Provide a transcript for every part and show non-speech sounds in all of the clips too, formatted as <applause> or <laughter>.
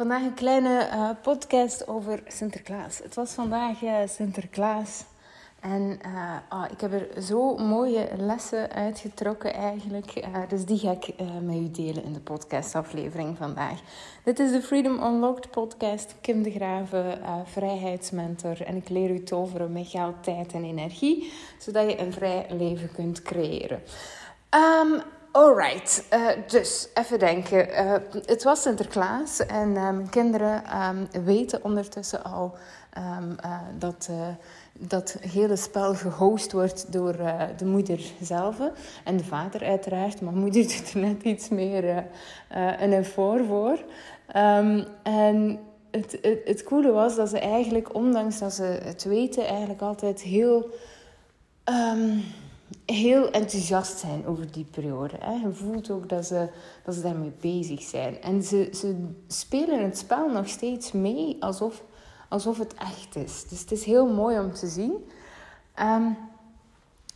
Vandaag een kleine uh, podcast over Sinterklaas. Het was vandaag uh, Sinterklaas. En oh, ik heb er zo mooie lessen uitgetrokken eigenlijk. dus die ga ik met u delen in de podcastaflevering vandaag. Dit is de Freedom Unlocked podcast. Kim de Graven, vrijheidsmentor. En ik leer u toveren met geld, tijd en energie. Zodat je een vrij leven kunt creëren. Um, Alright, uh, dus even denken. Uh, het was Sinterklaas en mijn kinderen um, weten ondertussen al um, dat dat hele spel gehost wordt door de moeder zelf en de vader uiteraard, maar moeder <laughs> doet er net iets meer een effort voor. En het, het coole was dat ze eigenlijk, ondanks dat ze het weten, eigenlijk altijd heel heel enthousiast zijn over die periode. Hè. Je voelt ook dat ze, dat ze daarmee bezig zijn. En ze, ze spelen het spel nog steeds mee alsof, alsof het echt is. Dus het is heel mooi om te zien. Um,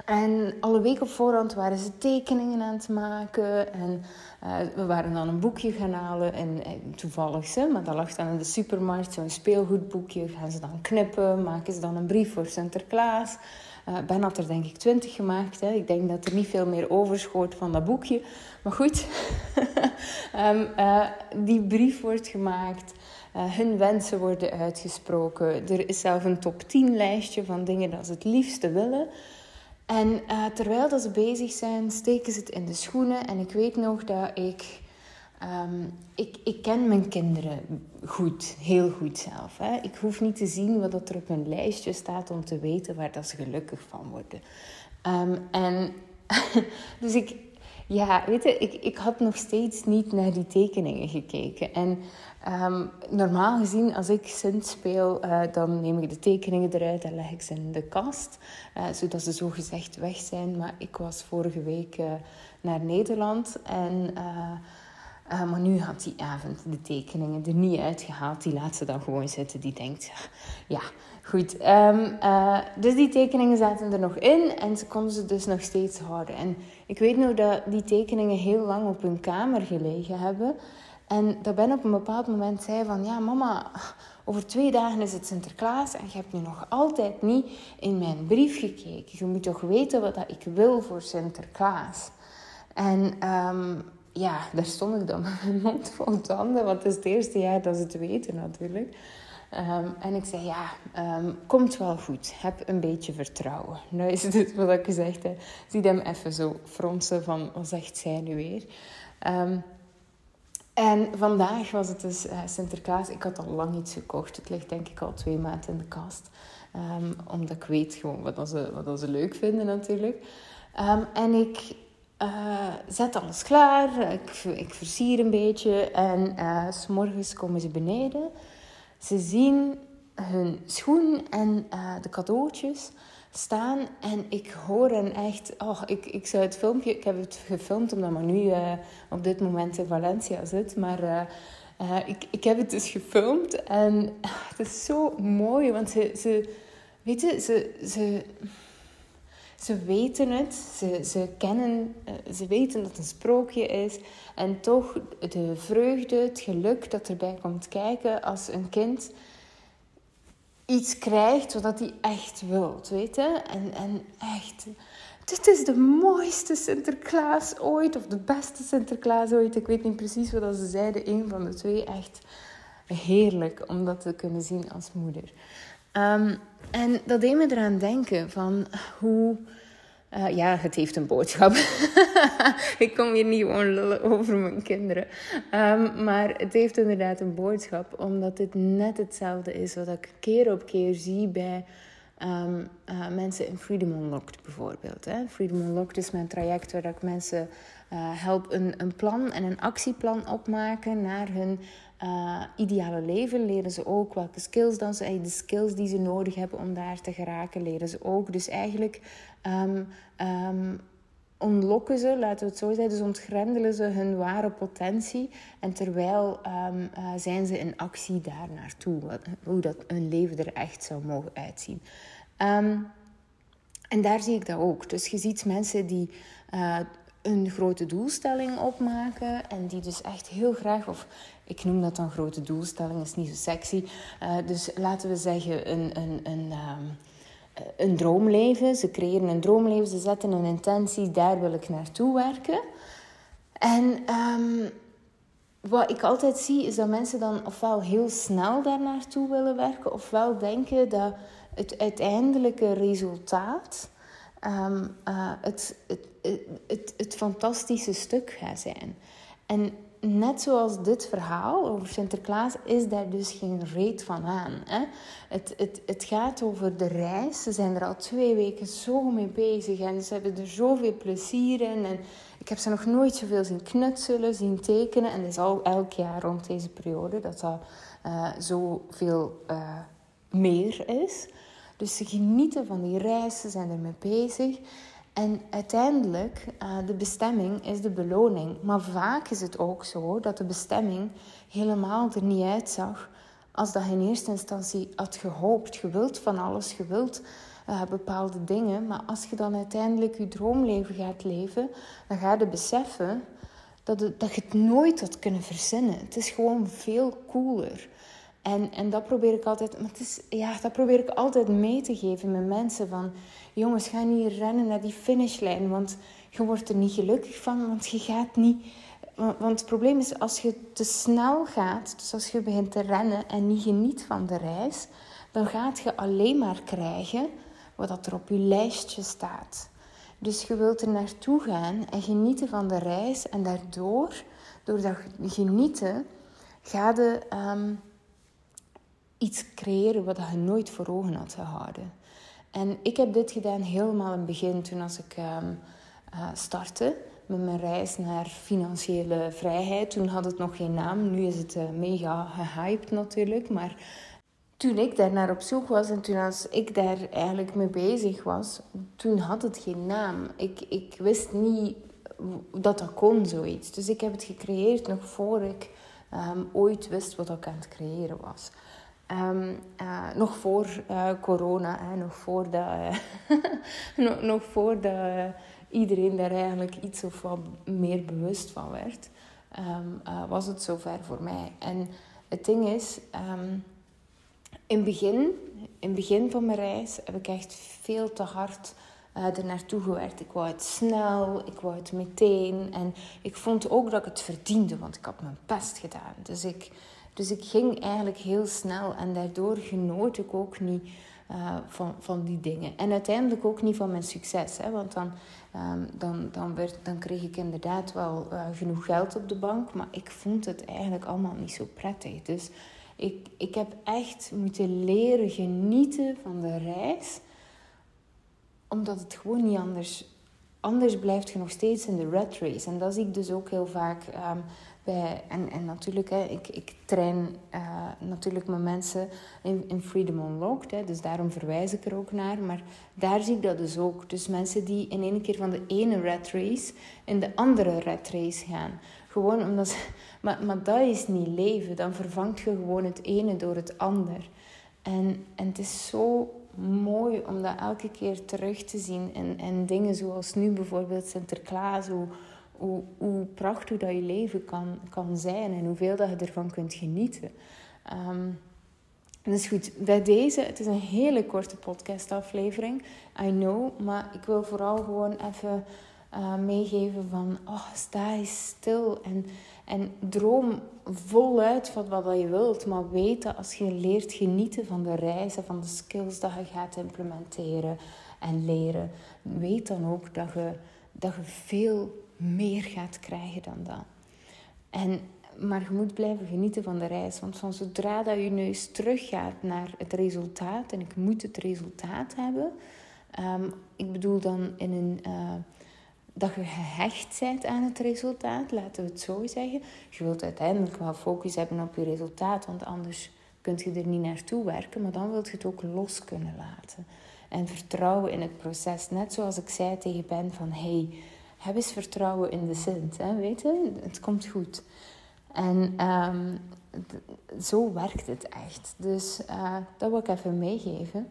en alle week op voorhand waren ze tekeningen aan het maken. En uh, we waren dan een boekje gaan halen. En, toevallig, hè, maar dat lag dan in de supermarkt, zo'n speelgoedboekje. Gaan ze dan knippen, maken ze dan een brief voor Sinterklaas. Uh, ben had er denk ik twintig gemaakt. Hè. Ik denk dat er niet veel meer overschoot van dat boekje. Maar goed, um, <laughs> uh, die brief wordt gemaakt. Uh, hun wensen worden uitgesproken. Er is zelf een top 10 lijstje van dingen dat ze het liefste willen. En terwijl dat ze bezig zijn, steken ze het in de schoenen. En ik weet nog dat ik Um, ik, ik ken mijn kinderen goed, heel goed zelf. Hè. Ik hoef niet te zien wat er op mijn lijstje staat om te weten waar dat ze gelukkig van worden. Um, en <laughs> dus ik, ja, weet je, ik, ik had nog steeds niet naar die tekeningen gekeken. En um, normaal gezien, als ik Sint speel, uh, dan neem ik de tekeningen eruit en leg ik ze in de kast. Uh, zodat ze zo gezegd weg zijn. Maar ik was vorige week uh, naar Nederland en uh, maar nu had die avond de tekeningen er niet uitgehaald. Die laat ze dan gewoon zitten. Die denkt, ja, goed. Um, uh, dus die tekeningen zaten er nog in en ze konden ze dus nog steeds houden. En ik weet nog dat die tekeningen heel lang op hun kamer gelegen hebben. En dat Ben op een bepaald moment zei van... Ja, mama, over twee dagen is het Sinterklaas... en je hebt nu nog altijd niet in mijn brief gekeken. Je moet toch weten wat ik wil voor Sinterklaas. En... Um, ja, daar stond ik dan met mijn mond vol tanden. Want het is het eerste jaar dat ze het weten natuurlijk. Um, en ik zei, ja, um, komt wel goed. Heb een beetje vertrouwen. <laughs> Nou is het wat ik gezegd heb. Zie hem even zo fronsen van, wat zegt zij nu weer? Um, en vandaag was het dus uh, Sinterklaas. Ik had al lang iets gekocht. Het ligt denk ik al twee maanden in de kast. omdat ik weet gewoon wat, ze, wat ze leuk vinden natuurlijk. en ik uh, zet alles klaar. Ik, ik versier een beetje. En uh, s morgens komen ze beneden. Ze zien hun schoen en uh, de cadeautjes staan. En ik hoor hen echt... Oh, ik, ik zou het filmpje... Ik heb het gefilmd omdat maar nu op dit moment in Valencia zit. Maar... ik, ik heb het dus gefilmd en het is zo mooi, want ze, ze weet je, ze, ze, ze weten het, ze, ze kennen, eh, ze weten dat het een sprookje is. En toch de vreugde, het geluk dat erbij komt kijken als een kind iets krijgt wat hij echt wil, weet? En, en echt, dit is de mooiste Sinterklaas ooit, of de beste Sinterklaas ooit. Ik weet niet precies wat ze zeiden, een van de twee. Echt heerlijk om dat te kunnen zien als moeder. Um, en dat deed me eraan denken van hoe... Uh, ja, het heeft een boodschap. <laughs> ik kom hier niet gewoon lullen over mijn kinderen. Um, maar het heeft inderdaad een boodschap, omdat dit net hetzelfde is wat ik keer op keer zie bij um, uh, mensen in Freedom Unlocked bijvoorbeeld. Hè. Freedom Unlocked is mijn traject waar ik mensen uh, help een, een plan en een actieplan opmaken naar hun uh, ideale leven. Leren ze ook welke skills dan ze, de skills die ze nodig hebben om daar te geraken, leren ze ook. Dus eigenlijk um, ontlokken ze, laten we het zo zeggen, dus ontgrendelen ze hun ware potentie. En terwijl uh, zijn ze in actie daar naartoe, hoe dat hun leven er echt zou mogen uitzien. En daar zie ik dat ook. Dus je ziet mensen die een grote doelstelling opmaken en die dus echt heel graag of ik noem dat dan grote doelstelling, is niet zo sexy. Uh, dus laten we zeggen een, een, een, um, een droomleven. Ze creëren een droomleven, ze zetten een intentie, daar wil ik naartoe werken. En um, wat ik altijd zie is dat mensen dan ofwel heel snel daar naartoe willen werken, ofwel denken dat het uiteindelijke resultaat um, uh, het, het, het, het, fantastische stuk gaat zijn. En net zoals dit verhaal over Sinterklaas is daar dus geen reet van aan. Hè? Het, het, het gaat over de reis. Ze zijn er al twee weken zo mee bezig en ze hebben er zoveel plezier in. En ik heb ze nog nooit zoveel zien knutselen, zien tekenen. En het is al elk jaar rond deze periode dat dat uh, zoveel uh, meer is. Dus ze genieten van die reis, ze zijn ermee bezig. En uiteindelijk, uh, de bestemming is de beloning. Maar vaak is het ook zo dat de bestemming helemaal er niet uitzag als dat je in eerste instantie had gehoopt. Je wilt van alles, je wilt uh, bepaalde dingen. Maar als je dan uiteindelijk je droomleven gaat leven, dan ga je beseffen dat, dat je het nooit had kunnen verzinnen. Het is gewoon veel cooler. En, en dat probeer ik altijd, maar het is, ja, dat probeer ik altijd mee te geven met mensen van, jongens, ga niet rennen naar die finishlijn, want je wordt er niet gelukkig van, want je gaat niet, want het probleem is als je te snel gaat, dus als je begint te rennen en niet geniet van de reis, dan gaat je alleen maar krijgen wat er op je lijstje staat. Dus je wilt er naartoe gaan en genieten van de reis en daardoor, door dat genieten, ga je um, iets creëren wat je nooit voor ogen had gehouden. En ik heb dit gedaan helemaal in het begin, toen als ik um, uh, startte met mijn reis naar financiële vrijheid. Toen had het nog geen naam, nu is het uh, mega gehyped natuurlijk. Maar toen ik daar naar op zoek was en toen als ik daar eigenlijk mee bezig was, toen had het geen naam. Ik, ik wist niet dat dat kon, zoiets. Dus ik heb het gecreëerd nog voor ik um, ooit wist wat ik aan het creëren was. Um, uh, nog voor uh, corona, hè, nog voordat, uh, <laughs> nog, nog voordat iedereen daar eigenlijk iets of wat meer bewust van werd, um, was het zover voor mij. En het ding is, um, in, het begin, in begin van mijn reis heb ik echt veel te hard uh, er naartoe gewerkt. Ik wou het snel, ik wou het meteen. En ik vond ook dat ik het verdiende, want ik had mijn best gedaan. Dus ik, dus ik ging eigenlijk heel snel en daardoor genoot ik ook niet uh, van, van die dingen. En uiteindelijk ook niet van mijn succes. Hè? Want dan, um, dan, dan, werd, dan kreeg ik inderdaad wel uh, genoeg geld op de bank. Maar ik vond het eigenlijk allemaal niet zo prettig. Dus ik, ik heb echt moeten leren genieten van de reis. Omdat het gewoon niet anders... Anders blijft je nog steeds in de rat race. En dat zie ik dus ook heel vaak... Um, bij, en, en natuurlijk, hè, ik, ik train uh, natuurlijk met mensen in, in Freedom Unlocked. Hè, dus daarom verwijs ik er ook naar. Maar daar zie ik dat dus ook. Dus mensen die in één keer van de ene rat race in de andere rat race gaan. Gewoon omdat maar, maar dat is niet leven. Dan vervangt je gewoon het ene door het ander. En, en het is zo mooi om dat elke keer terug te zien. En, en dingen zoals nu bijvoorbeeld Sinterklaas. Hoe, hoe, prachtig dat je leven kan, kan zijn en hoeveel dat je ervan kunt genieten. Um, dus goed, bij deze, het is een hele korte podcastaflevering, I know, maar ik wil vooral gewoon even uh, meegeven van, oh, sta stil en, en droom voluit van wat je wilt, maar dat als je leert genieten van de reizen, van de skills dat je gaat implementeren en leren, weet dan ook dat je, dat je veel meer gaat krijgen dan dat. En, maar je moet blijven genieten van de reis. Want van zodra dat je neus teruggaat naar het resultaat, en ik moet het resultaat hebben. Um, ik bedoel dan in een, uh, dat je gehecht bent aan het resultaat, laten we het zo zeggen. Je wilt uiteindelijk wel focus hebben op je resultaat, want anders kun je er niet naartoe werken. Maar dan wilt je het ook los kunnen laten. En vertrouwen in het proces. Net zoals ik zei tegen Ben van... Hey, heb eens vertrouwen in de Sint. Hè, weet je? Het komt goed. En um, zo werkt het echt. Dus uh, dat wil ik even meegeven.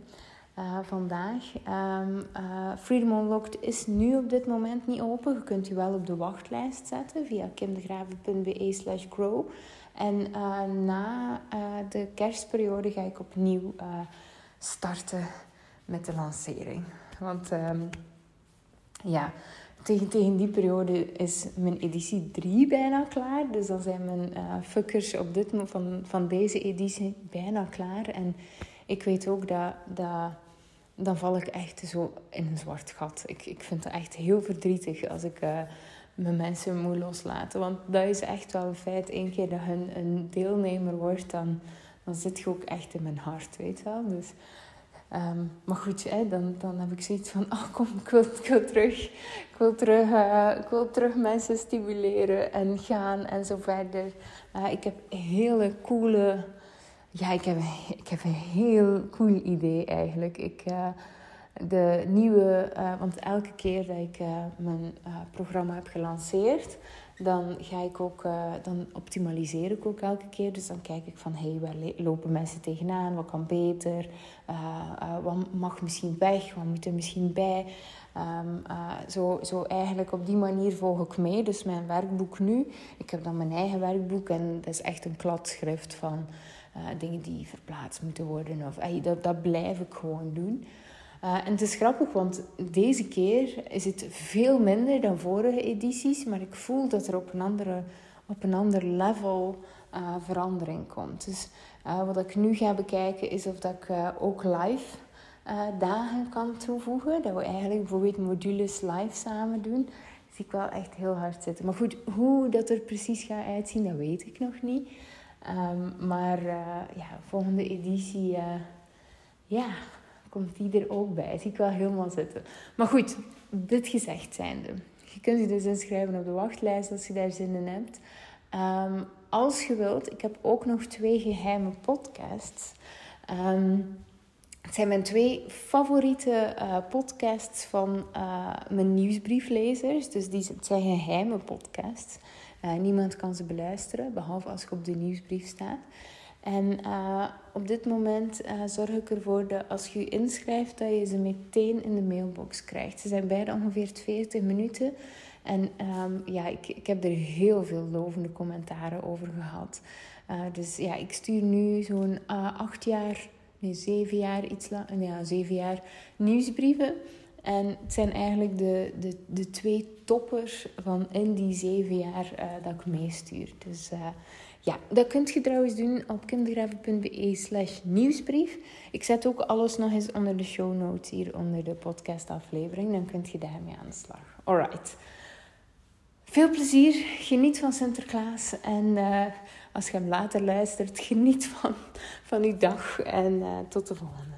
Uh, vandaag. Um, uh, Freedom Unlocked is nu op dit moment niet open. Je kunt je wel op de wachtlijst zetten via kimdegraven.be slash grow. En na de kerstperiode ga ik opnieuw starten met de lancering. Want ehm, ja, tegen, tegen die periode is mijn editie 3 bijna klaar. Dus dan zijn mijn fuckers op dit, van, van deze editie bijna klaar. En ik weet ook dat, dat dan val ik echt zo in een zwart gat. Ik, ik vind het echt heel verdrietig als ik uh, mijn mensen moet loslaten. Want dat is echt wel een feit. Eén keer dat hun een deelnemer wordt, dan, dan zit je ook echt in mijn hart, weet je wel. Dus Um, maar goed, hè, dan, dan heb ik zoiets van, oh kom, ik wil, terug. Ik wil terug, uh, terug mensen stimuleren en gaan en zo verder. Uh, ik heb hele coole, ja, ik heb, ik heb een heel cool idee eigenlijk. Ik, uh, de nieuwe, want elke keer dat ik mijn programma heb gelanceerd, dan ga ik ook, uh, dan optimaliseer ik ook elke keer. Dus dan kijk ik van, hey, waar lopen mensen tegenaan? Wat kan beter? Uh, uh, wat mag misschien weg? Wat moet er misschien bij? Um, zo, zo eigenlijk op die manier volg ik mee. Dus mijn werkboek nu, ik heb dan mijn eigen werkboek en dat is echt een kladschrift van dingen die verplaatst moeten worden. Of, dat, dat blijf ik gewoon doen. Uh, en het is grappig, want deze keer is het veel minder dan vorige edities, maar ik voel dat er op een, andere, op een ander level uh, verandering komt. Dus wat ik nu ga bekijken is of dat ik ook live dagen kan toevoegen. Dat we eigenlijk bijvoorbeeld modules live samen doen. Zie ik wel echt heel hard zitten. Maar goed, hoe dat er precies gaat uitzien, dat weet ik nog niet. Um, maar ja, volgende editie, ja, komt die er ook bij. Zie ik wel helemaal zitten. Maar goed, dit gezegd zijnde. Je kunt je dus inschrijven op de wachtlijst als je daar zin in hebt. Um, als je wilt, ik heb ook nog twee geheime podcasts. Um, het zijn mijn twee favoriete uh, podcasts van mijn nieuwsbrieflezers. Dus die, het zijn geheime podcasts. Uh, niemand kan ze beluisteren, behalve als je op de nieuwsbrief staat. En uh, op dit moment uh, zorg ik ervoor dat als je je inschrijft, dat je ze meteen in de mailbox krijgt. Ze zijn beide ongeveer 40 minuten. En um, ja, ik, ik heb er heel veel lovende commentaren over gehad. Dus ja, ik stuur nu zo'n acht jaar, nee, zeven jaar, iets lang, ja, zeven jaar nieuwsbrieven. En het zijn eigenlijk de, de, de twee toppers van in die zeven jaar dat ik meestuur. Dus ja, dat kunt je trouwens doen op kindergraven.be slash nieuwsbrief. Ik zet ook alles nog eens onder de show notes hier onder de podcastaflevering. Dan kunt je daarmee aan de slag. Alright. Veel plezier. Geniet van Sinterklaas. En uh, als je hem later luistert, geniet van, van uw dag. En tot de volgende.